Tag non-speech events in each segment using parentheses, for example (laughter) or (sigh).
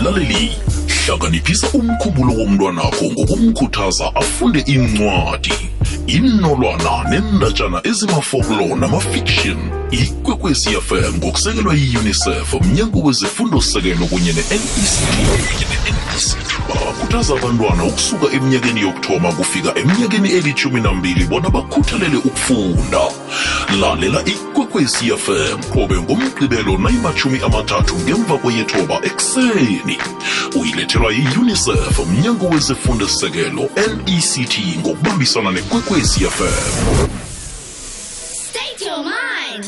mlaleli hlakaniphisa umkhumbulo womntwanakho ngokumkhuthaza afunde incwadi inolwana nendatshana ezimafoklo namafiction ikwekwezi fm ngokusekelwa yi-unicef mnyango wezefundo-sekelo kunye ne-nect bakhuthaza abantwana ukusuka eminyakeni yokuthoma kufika eminyakeni elithumi nambili bona bakhuthalele ukufunda. Lalela ikwekwecfm qobe ngomgqibelo nayimathumi amathathu ngemva kweyethoba ekuseni. Uyilethelwa yi-unicef mnyango wezefundo-sekelo nect ngokubambisana nekwekwecfm State your mind.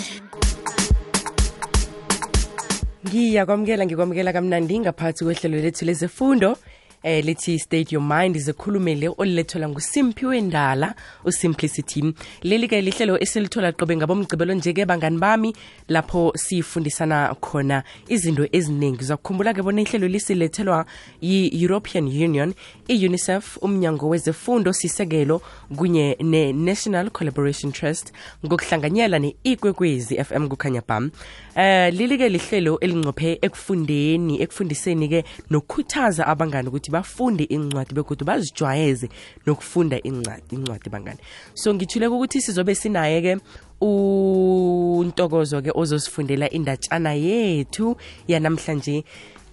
ngiyakwamukela ngikwamukela kamnandi ngaphathi kwehlelo lethu lezefundo eh lithi state your mind zikhulumele olilethelwa ngusimphiwe ndala usimplicity. Leli ke lihlelo esilithola qobe ngabomgcibelo njeke bangani bami lapho sifundisana khona izinto eziningi. Zakukhumbula ke bona ihlelo lisilethelwa yi-european union i-unicef umnyango wezefundo sisekelo kunye ne-national collaboration trust ngokuhlanganyela ne-ikwekwezi fm kukhanya bam eh lili ke lihlelo elingcophe ekufundeni ekufundiseni ke nokukhuthaza abangani ukuthi bafunde incwadi begodu bazijwayeze nokufunda incwadi incwadi bangani. So ngithule ukuthi sizobe sinaye ke untokozo ke ozosifundela indatshana yethu yanamhlanje.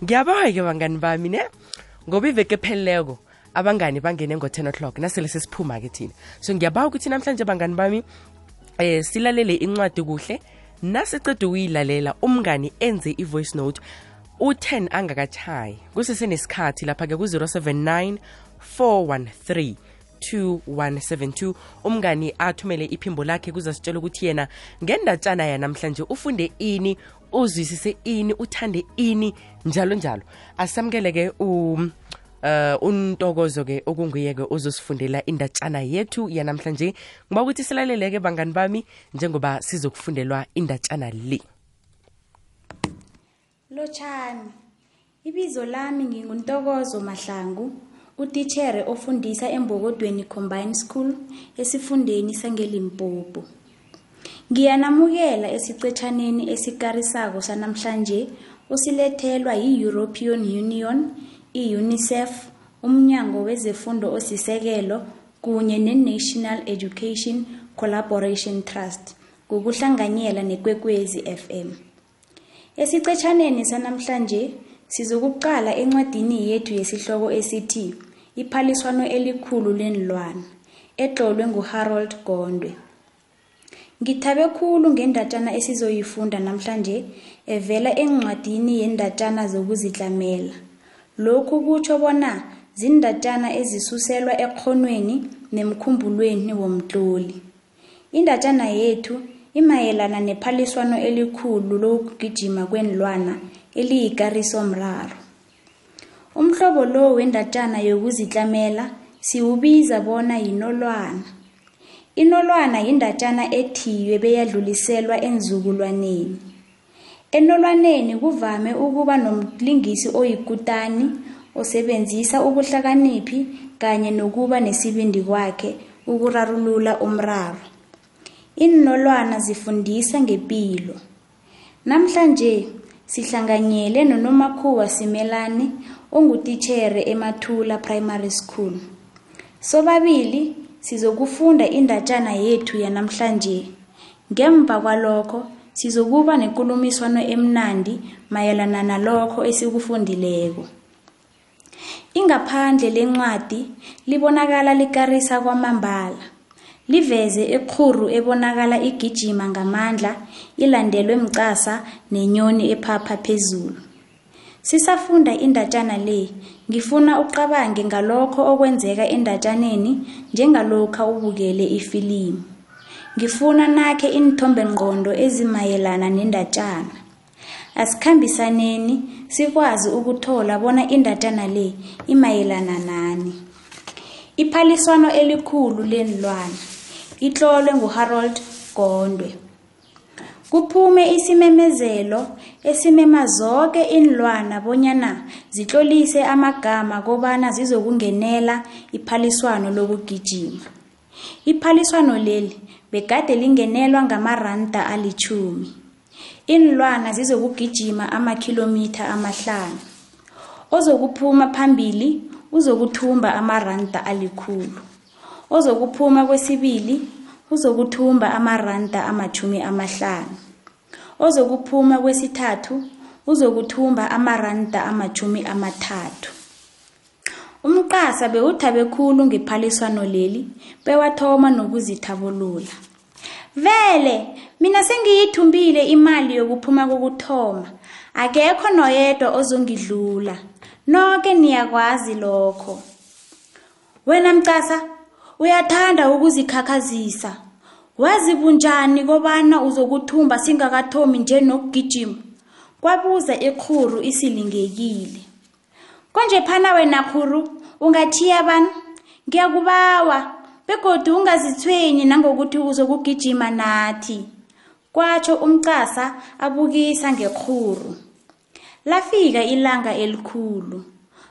Ngiyabawa ke bangani bami ne? Ngoba iveke pheleleko abangani bangene ngo-10 o'clock nasele sesiphuma ke thina. So ngiyabawa ukuthi namhlanje bangani bami eh silalele incwadi kuhle. Nasiceda ukuyilalela umngani enze i-voice note u-10 angakachayi kusesenesikhathi lapha-ke ku-079 413 2172 umngani athumele iphimbo lakhe kuzasitshela ukuthi yena ngendatshana yanamhlanje ufunde ini uzwisise ini uthande ini njalo njalo. Asamukele-ke um uh untokozo-ke okunguye-ke ozosifundela indatshana yethu yanamhlanje. Ngiba ukuthi silalele-ke bangani bami njengoba sizokufundelwa indatshana le Lotshani. Ibizo lami nginguntokozo Mahlangu, utitchere ofundisa embokodweni Combined School esifundeni sangeLimpopo. Ngiyanamukela esicetshaneni esikarisako sanamhlanje osilethelwa yi-European Union, i-UNICEF, umnyango wezefundo osisekelo kunye ne-National Education Collaboration Trust ngokuhlanganyela nekwekwezi FM. Esicetshaneni sanamhlanje sizokuqala encwadini yethu yesihloko esithi Iphaliswano elikhulu lenilwana etlolwe nguHarold Gondwe. Ngithabe khulu ngendatshana esizoyifunda namhlanje evela encwadini yendatshana zokuzitlamela. Lokhu kutsho bona zindatshana ezisuselwa ekghonweni nemkhumbulweni womtloli. Indatshana yethu imayelana nephaliswano elikhulu lokugijima kwenilwana eliyikarisomraro. Umhlobo lo wendatshana yokuzitlamela siwubiza bona yinolwana. Inolwana yindatshana ethiywe beyadluliselwa enzukulwaneni. Enolwaneni kuvame ukuba nomlingisi oyikutani osebenzisa ubuhlakaniphi kanye nokuba nesibindi kwakhe ukurarulula umraro. Iinolwana zifundisa ngepilo. Namhlanje sihlanganyele noNomakhuwa Simelane ongutitjhere eMathula Primary School. Sobabili sizokufunda indatshana yethu yanamhlanje. Ngemva kwalokho sizokuba nekulumiswano emnandi mayelana nalokho esikufundileko. Ingaphandle lencwadi libonakala likarisa kwamambala. Liveze eqhuru ebonakala igijima ngamandla ilandelwe mcasa nenyoni ephapha phezulu. Sisafunda indatshana le, ngifuna uqabange ngalokho okwenzeka endatshaneni njengalokha ubukele ifilimu. Ngifuna nakhe iinthombe-ngqondo ezimayelana nendatshana. Asikhambisaneni sikwazi ukuthola bona indatshana le imayelana nani. Iphaliswano elikhulu lenilwana itlolwe nguHarold Gondwe. Kuphume isimemezelo esimema zoke iinlwana bonyana zitlolise amagama kobana zizokungenela iphaliswano lokugijima. Iphaliswano leli begade lingenelwa ngamaranda alitjhumi. Iinlwana zizokugijima amakhilomitha amahlanu. ozokuphuma phambili uzokuthumba amaranda alikhulu ozokuphuma kwesibili uzokuthumba amaranda amachumi amahlanu. Ozokuphuma kwesithathu uzokuthumba amaranda amachumi amathathu. Umqasa bewuthabe khulu ngephaliswano leli bewathoma nokuzithabulula. Vele mina sengiyithumbile imali yokuphuma kokuthoma. Akekho noyedwa ozongidlula. Noke niyakwazi lokho. Wena mqasa uyathanda ukuzikhakhazisa. Wazi bunjani kobana uzokuthumba singakathomi nje nokugijima? Kwabuza ikhuru isilingekile. Konje phana wena khuru ungathiya bani? Ngiyakubawa begodu ungazithwenyi nangokuthi uzokugijima nathi. Kwatsho umqasa abukisa ngekhuru. Lafika ilanga elikhulu.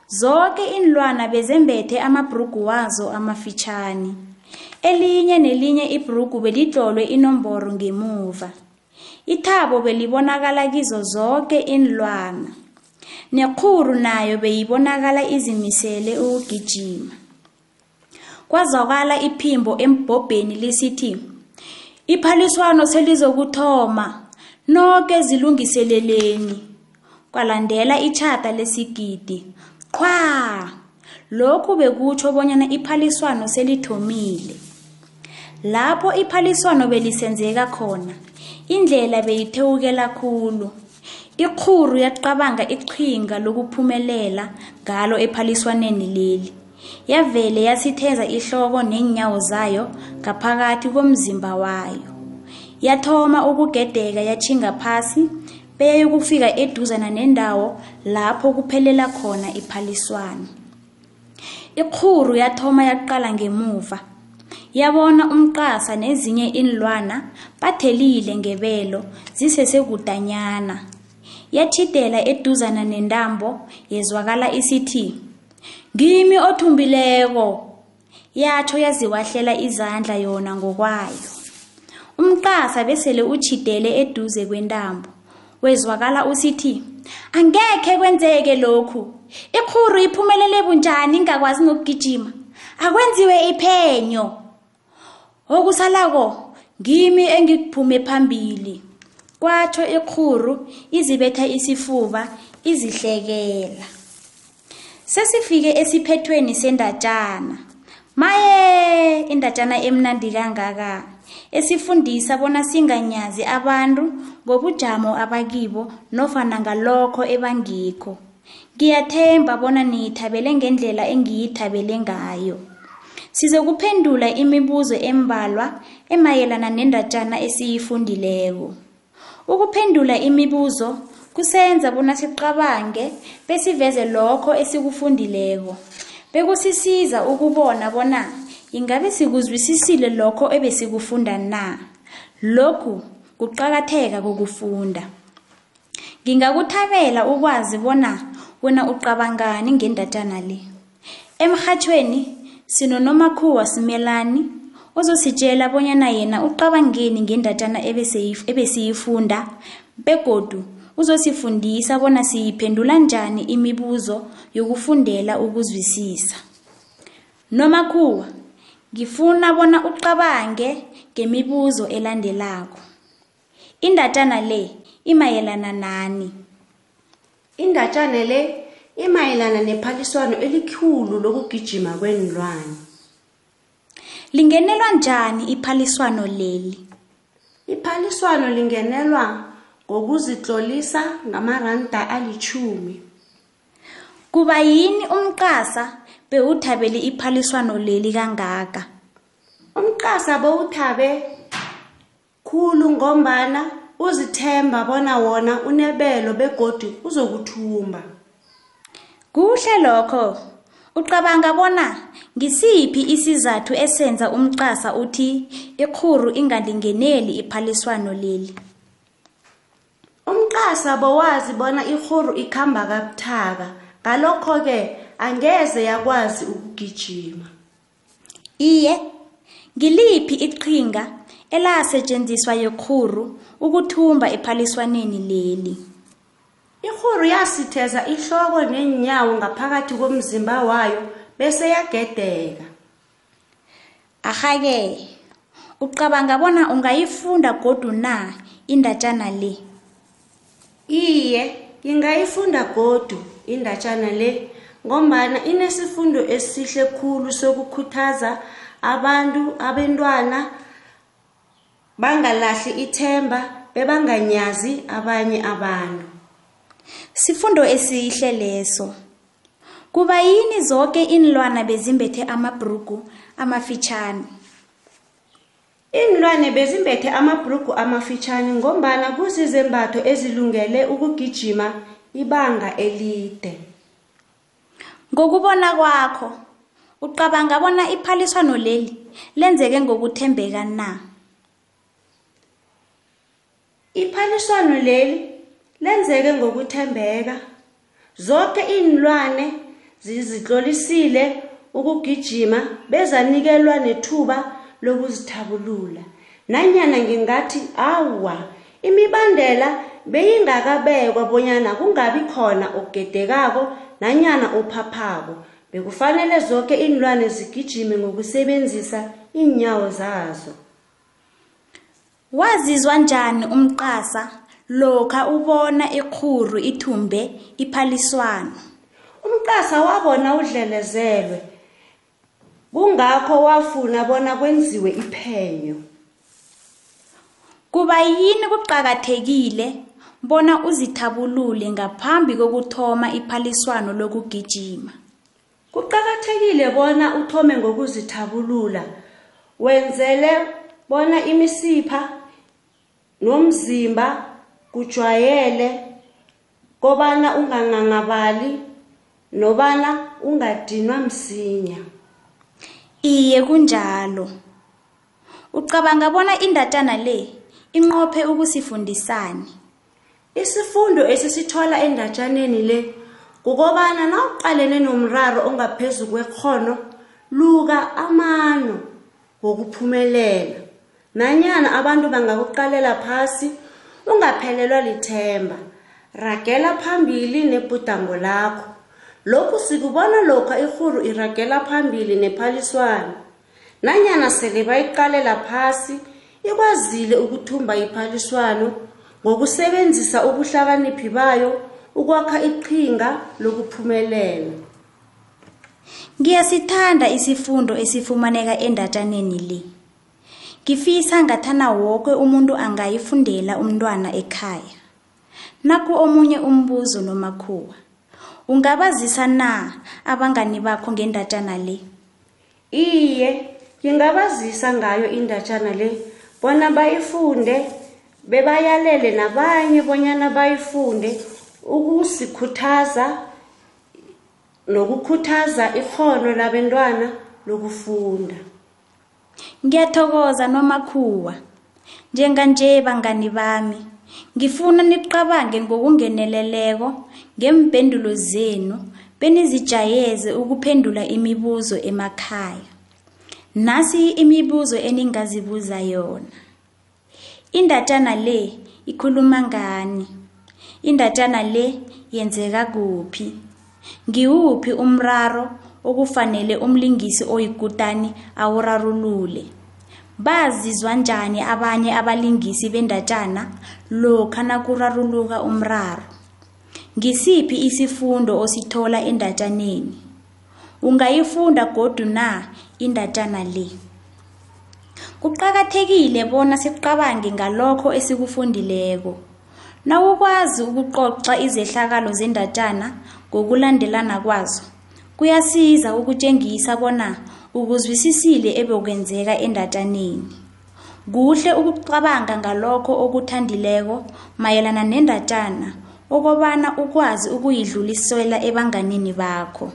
Zonke inlwana bezembethe amabhrugu wazo amafitshane elinye nelinye ibhrugu belitlolwe inomboro ngemuva. Ithabo belibonakala kizo zonke inlwana nekhuru nayo beyibonakala izimisele ukugijima. Kwazwakala iphimbo embhobheni lisithi iphaliswano selizokuthoma noke zilungiseleleni. Kwalandela itshata lesigidi qhwa lokhu bekutsho bonyana iphaliswano selithomile. Lapho iphaliswano belisenzeka khona indlela beyithewukela khulu. Ikhuru yaqabanga iqhinga lokuphumelela ngalo ephaliswaneni leli. Yavele yasitheza ihloko neenyawo zayo ngaphakathi komzimba wayo. Yathoma ukugedeka yatjhinga phasi beyayokufika eduzana nendawo lapho kuphelela khona iphaliswano. Ikhuru yathoma yaqala ngemuva. Yabona umqasa nezinye inlwana bathelile ngebelo zisesekudanyana. Yatjhidela eduzana nentambo yezwakala isithi ngimi othumbileko yatsho yaziwahlela izandla yona ngokwayo. Umqasa besele utjhidele eduze kwentambo. Wezwakala usithi angekhe kwenzeke lokhu. Ikhuru iphumelele bunjani ingakwazi nokugijima akwenziwe iphenyo. Okusalako ngimi engikuphume phambili. Kwatsho ikhuru izibetha isifuba izihlekela. Sesifike esiphethweni sendatshana maye indatshana emnandi kangaka? Esifundisa bona singanyazi abantu ngobujamo abakibo nofana ngalokho ebangikho. Ngiyathemba bona niyithabele ngendlela engiyithabele ngayo. Sizokuphendula imibuzo embalwa emayelana nendatshana esiyifundileko. Ukuphendula imibuzo kusenza bona siqabange besiveze lokho esikufundileko. Bekusisiza ukubona bona ingabe sikuzwisisile lokho ebesikufunda na? Lokhu kuqakatheka kokufunda. Ngingakuthabela ukwazi bona wena uqabangani ngendatshana le. Emhathweni sinonomakhuwa simelani ozositshela bonyana yena uqabangeni ngendatshana ebesiyifunda begodu uzosifundisa bona siyiphendula njani imibuzo yokufundela ukuzwisisa. Nomakhuwa ngifuna bona uqabange ngemibuzo elandelako. Indatshana le imayelana nani? Indatshana le imayelana nephaliswano elikhulu lokugijima kwenilwane lingenelwa njani iphaliswano leli? Iphaliswano lingenelwa ngokuzitlolisa ngamaranda alichumi kuba yini umqasa bewuthabele iphaliswano leli kangaka. Umqasa bowuthabe khulu ngombana uzithemba bona wona unebelo begodi uzokuthumba. Kuhle lokho. Ucabanga bona ngisiphi isizathu esenza umqasa uthi ikhuru ingalingeneli iphaliswano leli? Umqasa bowazi bona ihuru ikhamba kabuthaka. Ngalokho-ke angeze yakwazi ukugijima iye ngiliphi iqhinga elasetshenziswa yekhuru ukuthumba ephaliswaneni leli Ikghuru yasitheza ihloko neenyawo ngaphakathi komzimba wayo bese yagedeka. Ahake, ucabanga bona ungayifunda godu na indatjana le? Iye, ngingayifunda godu indatjana le ngombana inesifundo esihle khulu sokukhuthaza abantu abentwana bangalahli ithemba bebanganyazi abanye abantu. Sifundo esihle leso. Kuba yini zoke iinlwana bezimbethe amabhrugu amafitjhani? Iinlwane bezimbethe amabhrugu amafitjhani ngombana kuzizembatho ezilungele ukugijima ibanga elide. Ngokubona kwakho, ucabanga bona iphaliswano leli lenzeke ngokuthembeka na? Iphaliswano leli lenzeke ngokuthembeka. Zonke iinlwane zizitlolisile ukugijima bezanikelwa nethuba lokuzithabulula. Nanyana ngingathi awa, imibandela beyingakabekwa bonyana kungabi khona okugedekako nanyana ophaphako. Bekufanele zonke iinlwane zigijime ngokusebenzisa iinyawo zazo. Wazizwa njani umqasa lokha ubona ikghuru ithumbe iphaliswano? Umqasa wabona udlelezelwe. Kungakho wafuna bona kwenziwe iphenyo. Kuba yini kuqakathekile bona uzithabulule ngaphambi kokuthoma iphaliswano lokugijima? Kuqakathekile bona uthome ngokuzithabulula. Wenzele bona imisipha nomzimba kujwayele kobana unganghanghabali nobana ungadinwa msinya. Iye kunjalo. Ucabanga bona indatjana le inqophe ukusifundisani? Isifundo esisithola endatjaneni le kukobana nawuqalene nomraro ongaphezu kwekghono luka amano wokuphumelela. Nanyana abantu bangakuqalela phasi ungaphelelwa lithemba. Ragela phambili nebhudango lakho. Lokhu sikubona lokha ikghuru iragela phambili nephaliswano. Nanyana sele bayiqalela phasi ikwazile ukuthumba iphaliswano ngokusebenzisa ubuhlakaniphi bayo ukwakha iqhinga lokuphumelela. Ngiyasithanda isifundo esifumaneka endatjaneni le. Ngifisa ngathana woke umuntu angayifundela umntwana ekhaya. Naku omunye umbuzo nomakhuwa. Ungabazisa na abangani bakho ngendatjana le? Iye, ngingabazisa ngayo indatjana le bona bayifunde bebayalele nabanye bonyana bayifunde ukusikhuthaza nokukhuthaza ikghono labentwana lokufunda. Ngiyathokoza nomakhuwa. Njenganje bangani bami, ngifuna nicabange ngokungeneleleko ngeempendulo zenu benizijayeze ukuphendula imibuzo emakhaya. Nasi imibuzo eningazibuza yona. Indatjana le ikhuluma ngani? Indatjana le yenzeka kuphi? Ngiwuphi umraro okufanele umlingisi oyikutani awurarulule? Bazizwa njani abanye abalingisi bendatjana lokha nakuraruluka umraro? Ngisiphi isifundo osithola endatjaneni? Ungayifunda godu na indatjana le? Kuqakathekile bona sicabange ngalokho esikufundileko. Nawukwazi ukucoca izehlakalo zendatjana ngokulandelana kwazo, kuyasiza ukutjengisa bona ukuzwisisile ebekwenzeka endatjaneni. Kuhle ukucabanga ngalokho okuthandileko mayelana nendatjana okobana ukwazi ukuyidlulisela ebanganini bakho.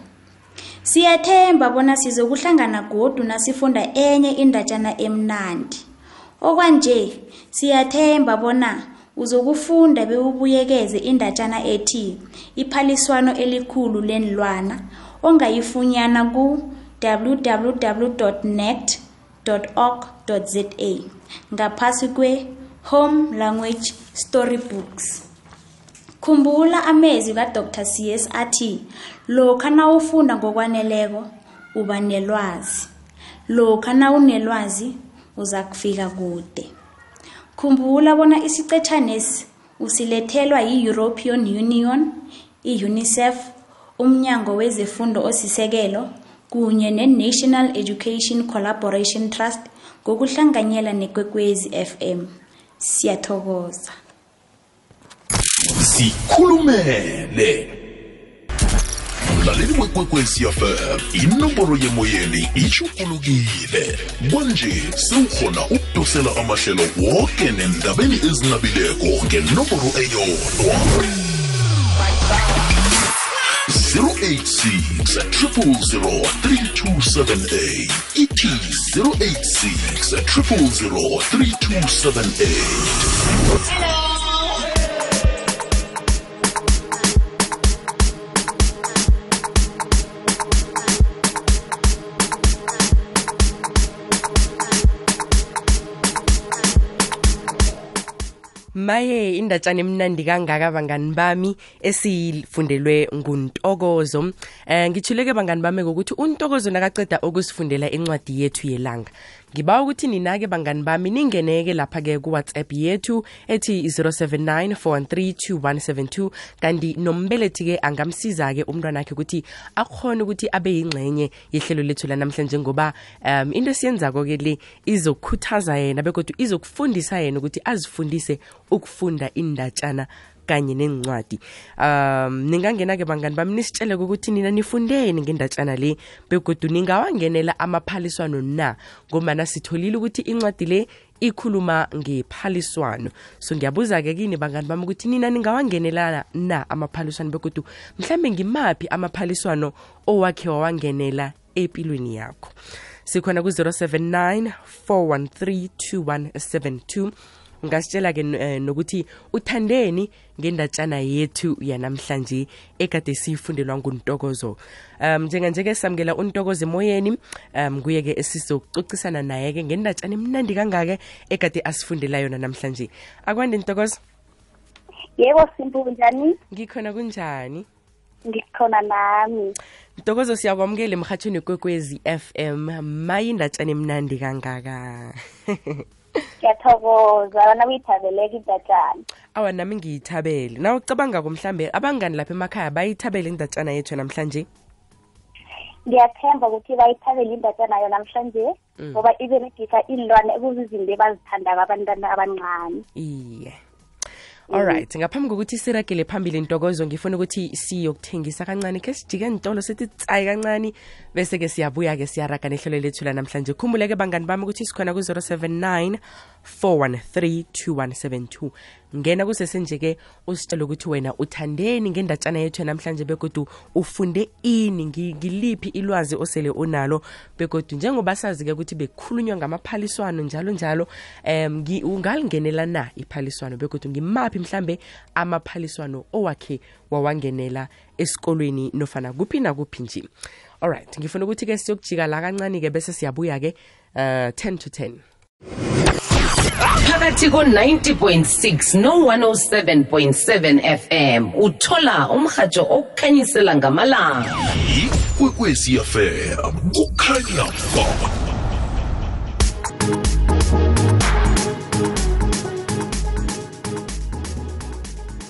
Siyathemba bona sizokuhlangana godu nasifunda enye indatjana emnandi. Okwanje siyathemba bona uzokufunda bewubuyekeze indatjana ethi iphaliswano elikhulu leenlwana ongayifunyana ku www.nect.org.za ngaphasi kwe Home Language Storybooks. Khumbula amezwi kadr cs athi lokha nawufunda ngokwaneleko uba nelwazi. Lokha nawunelwazi uza kufika kude. Khumbula bona isiqethanesi usilethelwa yi-european union i-unicef umnyango wezefundo osisekelo kunye ne-national education collaboration trust ngokuhlanganyela nekwekwezi fm siyathokoza. Sikhulumele. Mlaleli wekwekwezi fm inomboro yemoyeni ishukulukile kwanje sewukhona ukudosela amahlelo woke nendabeni ezinabileko ngenomboro eyodwa. 086 0003278 ithi 086 maye indatshana emnandi kangaka bangani bami esifundelwe nguntokozo. Eh ngithuleke bangani bami ngokuthi untokozo nakaceda ukusifundela incwadi yethu yelanga. Ngiba ukuthi ninake bangani bami ningeneke lapha-ke kuwhatsapp yethu ethi 079 4132172 kanti nombelethi-ke angamsiza-ke umntwana wakhe ukuthi akhone ukuthi abe yingxenye yehlelo lethu lanamhlanje ngoba um into esiyenzako-ke le izokukhuthaza yena begodwa izokufundisa yena ukuthi azifundise ukufunda indatshana kanye nencwadi um ningangena-ke bangani bami nisitshele ukuthi nina nifundeni ngendatshana le begodu ningawangenela amaphaliswano na ngombana sitholile ukuthi incwadi le ikhuluma ngephaliswano. So ngiyabuza-ke kini bangani bami ukuthi nina ningawangenelana na amaphaliswano begodu mhlambe ngimaphi amaphaliswano owakhe wawangenela empilweni yakho? Sikhona ku-079 413 2172 ngasitshela-ke eh, nokuthi uthandeni ngendatshana yethu yanamhlanje ekade siyifundelwa nguntokozo. Um njenganje-ke samukela untokozo emoyeni um kuye-ke esizokucocisana naye-ke ngendatshana emnandi kangake ekade asifundela yona namhlanje. Akwande ntokozo? Yebo simpu njani ngikhona kunjani? Ngikhona nami. Ntokozo siyakwamukela emhathweni kwekwezi m. Mayindatshana emnandi kangaka (laughs) ngiyathokoza. Abana uyithabeleke indatshana awa nami ngiyithabele. Na ucabanga-ko mhlambe abangani lapha emakhaya bayithabele indatshana yethu namhlanje? Ngiyathemba ukuthi bayithabele indatshana yo namhlanje Mm. ngoba iberegisa iinlwane ekuzizinto ebazithandako abantwana abancane iye alright ngaphambi kokuthi siragele phambili ntokozo ngifuna ukuthi siyokuthengisa kancane khe sijike ntolo sithi tsayi kancane bese-ke siyabuya-ke siyaraga nehlelo lethu lanamhlanje. Khumbuleke bangani bami ukuthi sikhona ku-079 413 2172 ngena kusesenje-ke usitshele ukuthi wena uthandeni ngendatshana yethu yanamhlanje begodu ufunde ini ngiliphi ilwazi osele unalo begodu njengoba sazi-ke ukuthi bekukhulunywa ngamaphaliswano njalo njalo um ungalingenela na iphaliswano begodu ngimaphi mhlambe amaphaliswano owakhe wawangenela esikolweni nofana kuphi nakuphi nje? Alright ngifuna ukuthi-ke siyokujika la kancane-ke bese siyabuya-ke uh 10 to 10 phakathi ko-90.6 no-107.7 fm uthola umrhatsho okukhanyisela ngamalanga. Ikwekwezi fm kukhanya ba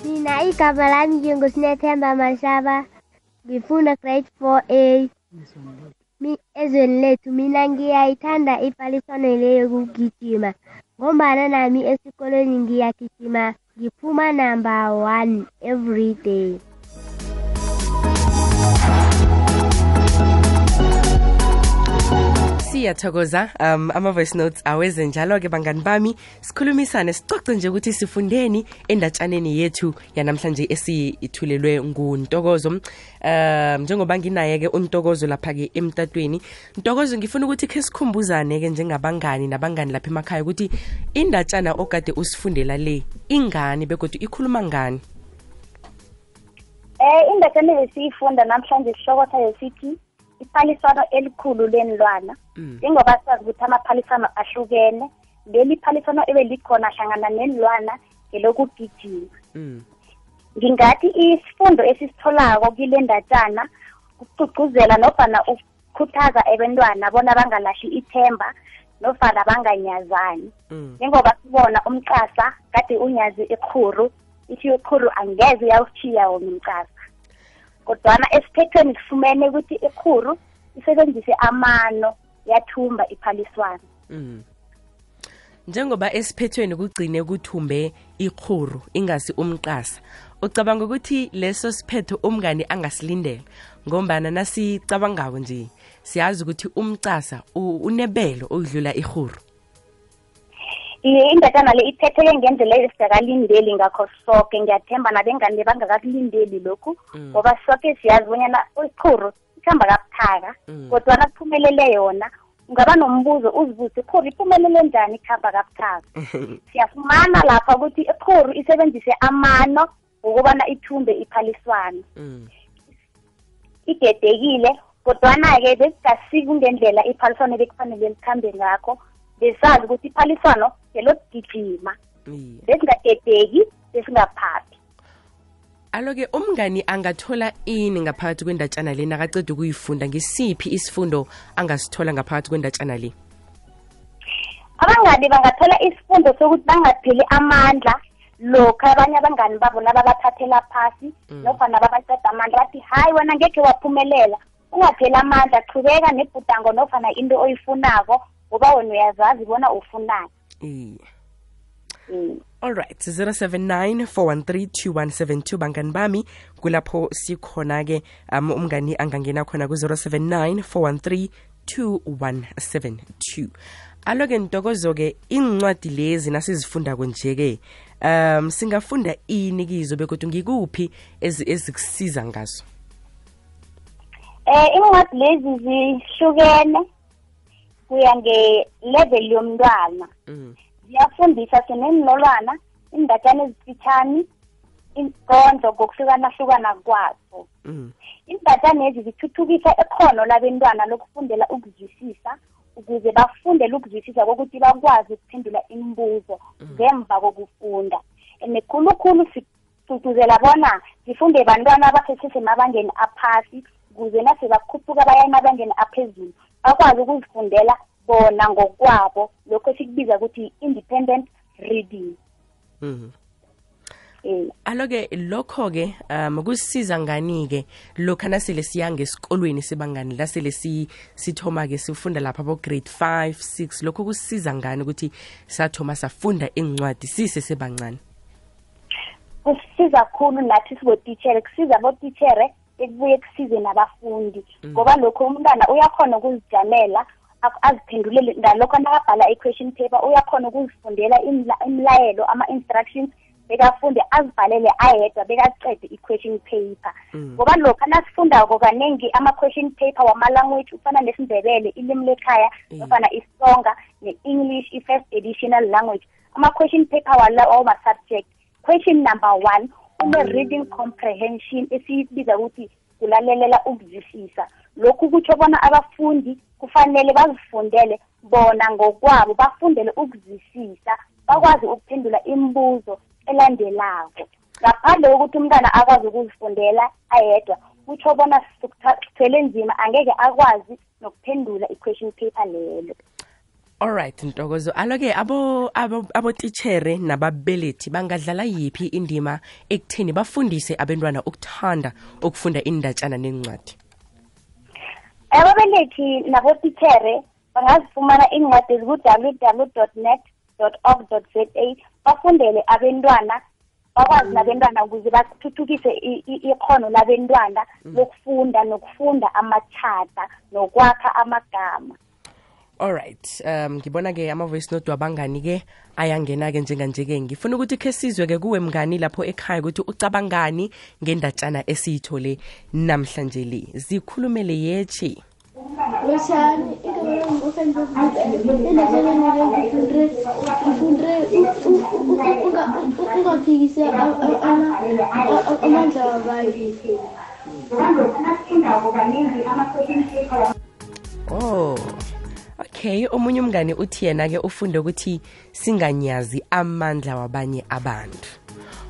Mina igama lami nginguSinethemba Mashaba ngifunda grade 4A Mi- ezweni lethu mina ngiyayithanda iphaliswano le yokugijima. Ngombana nami esikolweni ngiyagijima ngiphuma number one every siyathokoza um ama-voice notes aweze njalo-ke bangani bami sikhulumisane sicoce nje ukuthi sifundeni endatshaneni yethu yanamhlanje esiyithulelwe nguntokozo. Um njengoba nginaye-ke untokozo lapha-ke emtatweni ntokozo ngifuna ukuthi khe sikhumbuzane-ke njengabangani nabangani lapha emakhaya ukuthi indatshana okade usifundela le ingani begodwa ikhuluma ngani? Um indatshana besiyifunda namhlanje sihlokotha sayo sithi iphaliswano elikhulu lenilwana njengoba sazi ukuthi amaphaliswano ahlukene. Leli phaliswano ebelikhona hlangana nenilwana ngelokugijima. Mm. ngingathi isifundo esisitholako kile ndatshana kucugcuzela nofana ukukhuthaza abentwana bona bangalahli ithemba nofana banganyazani. Mm. njengoba sibona umqasa kade unyazi ikhuru ithi ikhuru angeze uyawushiya wona umqasa kodwana esiphethweni sifumene ukuthi ikhuru isebenzise amano yathumba iphaliswana Mm. njengoba esiphethweni kugcine kuthumbe ikhuru ingasi umqasa ucabanga ukuthi leso siphetho umngani angasilindela ngombana nasicabangako nje siyazi ukuthi umqasa u- unebelo okudlula ikhuru. Iye indatshana le iphetheke ngendlela esingakalindeli ngakho soke. Ngiyathemba nabengani bangakakulindeli lokhu ngoba soke siyazi bonyana ichuru ikhamba kabuthaka Mm. kodwana kuphumelele yona. Ungaba nombuzo uzibuze ichuru iphumelele njani ikhamba kabuthaka? (laughs) Siyafumana lapha ukuthi ichuru isebenzise amano ngokubana ithumbe iphaliswana Mm. idedekile kodwana-ke besingasiki ngendlela iphaliswano bekufanele likhambe ngakho besazi ukuthi iphaliswano selokugijima Iye. besingadedeki besingaphaphi. Alo-ke umngani angathola ini ngaphakathi kwendatshana le nakaceda ukuyifunda? Ngisiphi isifundo angasithola ngaphakathi kwendatshana le? Abangani bangathola isifundo sokuthi bangapheli amandla lokhu abanye abangani babo nababathathela phasi nofana babaceda amandla bathi hayi wena ngekhe waphumelela. Ungapheli amandla qhubeka nebhudango nofana into oyifunako ngoba wena uyazazi bona ufunani. Iye Mm. alright 079 413 bangani bami kulapho sikhona-ke um umngani angangena khona ku-079 413 2172 alo-ke ntokozo-ke incwadi lezi nasizifundako nje-ke um singafunda ini kizo bekodwa ngikuphi ezi- ezikusiza ngazo? Eh incwadi lezi zihlukene kuya nge-level yomntwana. Mm. Ziyafundisa sinenilolwana, indatshana ezifitshani, inkondlo ngokuhlukana-hlukana kwazo. Mm. Indatshana lezi zithuthukisa ikhono labentwana lokufundela ukuzwisisa ukuze bafundele ukuzwisisa kokuthi bakwazi ukuphendula imibuzo ngemva kokufunda. And khulukhulu sigcugcuzela bona zifunde bantwana abasesesemabangeni aphasi ukuze nase bakhuphuka baya emabangeni aphezulu bakwazi ukuzifundela bona ngokwabo. Lokho esikubiza ukuthi independent reading. Mm. eh. Alo-ke lokho-ke um kusisiza ngani-ke lokhu nasele siyange esikolweni sibangani lasele si- sithoma-ke sifunda lapha bo-grade 5 6 lokho kusisiza ngani ukuthi sathoma safunda incwadi sisesebancane kusisiza khulu nathi sibotitshere kusiza abotitshere ekubuye kusize nabafundi. Ngoba lokho umntwana uyakhona ukuzijamela ak- aziphendulele ngalokho nakabhala i-question paper uyakhona ukuzifundela imla- imilayelo ama-instructions bekafunde azibhalele ayedwa bekacede i-question paper. Ngoba lokho nasifundako kaningi ama-question paper wama-language ufana nesindebele ilimi lekhaya nofana isonga ne-english i-first additional language. Ama-question paper wala wama-subject question number one une-reading comprehension esiyibiza ukuthi kulalelela ukuzwisisa lokhu kutsho bona abafundi kufanele bazifundele bona ngokwabo bafundele ukuzwisisa bakwazi ukuphendula imibuzo elandelako ngaphandle kokuthi umntwana akwazi ukuzifundela ayedwa kutsho bona sithwele nzima angeke akwazi nokuphendula i-question paper lelo alright ntokozo. Alo-ke abo- abo- abotitshere nababelethi bangadlala yiphi indima ekutheni bafundise abentwana ukuthanda ukufunda indatshana nencwadi ababelethi nabotithere bangazifumana iincwadi eziku-www net org za bafundele abentwana bakwazi nabentwana ukuze bathuthukise ikhono labentwana lokufunda nokufunda amachata nokwakha amagama. Alright um ngibona-ke ama-voice note wabangani-ke ayangena-ke njenganje-ke ngifuna ukuthi khe sizwe-ke kuwe mngani lapho ekhaya ukuthi ucabangani ngendatshana esiyithole namhlanje le zikhulumele yechi Lotshani, igama lami omunye umngane uthi yena-ke ufunde ukuthi singanyazi amandla wabanye abantu.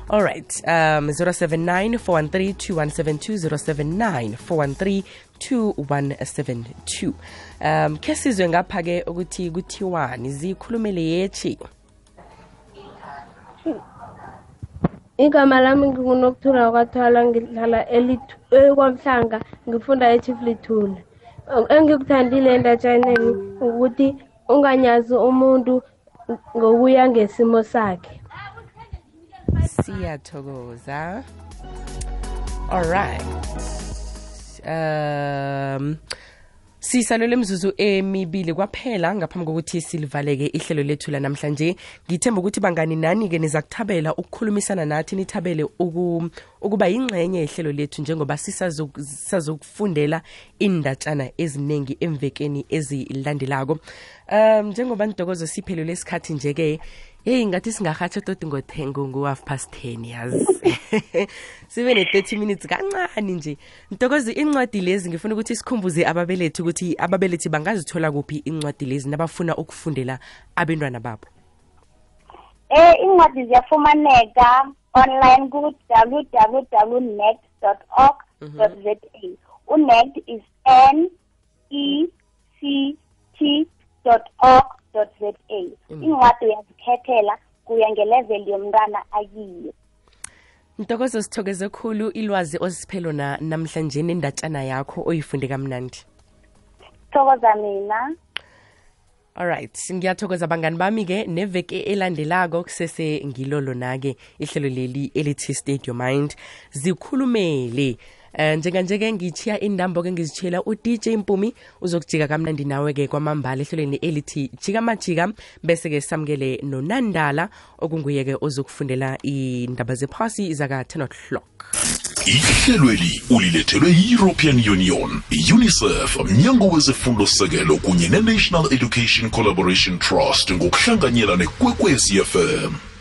All right um 079 413 2172 079 413 um khe sizwe ngapha-ke ukuthi kuthiwani zikhulumele yechi? Igama lami ngingunokuthula kwathwala ngihlala eLithu- ekwamhlanga ngifunda echief lithule engikuthandile endatshaneni ukuthi unganyazi umuntu ngokuya ngesimo sakhe. Siyathokoza. All right. Um sisalole mzuzu emibili. Kwaphela ngaphambi kokuthi silivaleke ihlelo lethu lanamhlanje. Ngithemba ukuthi bangani nani-ke niza kuthabela ukukhulumisana nathi nithabele uku, ukuba yingxenye yehlelo lethu njengoba sisazoku- sisazokufundela indatshana eziningi emvekeni ezilandelako. Um njengoba nidokozo siphelele isikhathi nje-ke yeyi ngathi singarhatsha toti ngu-half past ten yazi (laughs) sibe ne-30 minutes kancane nje. Ntokozi incwadi lezi ngifuna ukuthi sikhumbuze ababelethi ukuthi ababelethi bangazithola kuphi incwadi lezi nabafuna ukufundela abentwana babo? Eh incwadi ziyafumaneka online ku-www net org za UNECT is N E C T .org.za. Incwadi uyazikhethela kuya ngeleveli yomntwana akiyo. ntokozo sithokeze khulu ilwazi osiphelo na namhlanje nendatshana yakho oyifunde kamnandi Thokoza mina. alright ngiyathokoza bangani bami-ke neveke elandelako kusese ngilo lona-ke ihlelo leli elithi your mind zikhulumele um njenganje-ke ngithiya indambo-ke ngizitshiyela udj mpumi uzokujika kamnandi nawe-ke kwamambala ehlelweni elithi jika majika. Bese-ke samukele nonandala okunguye-ke ozokufundela indaba zephasi zaka-10 o'clock. Ihlelweli ulilethelwe yi-european union unicef mnyango wezefundo sekelo kunye ne-national education collaboration trust ngokuhlanganyela nekwekwezi fm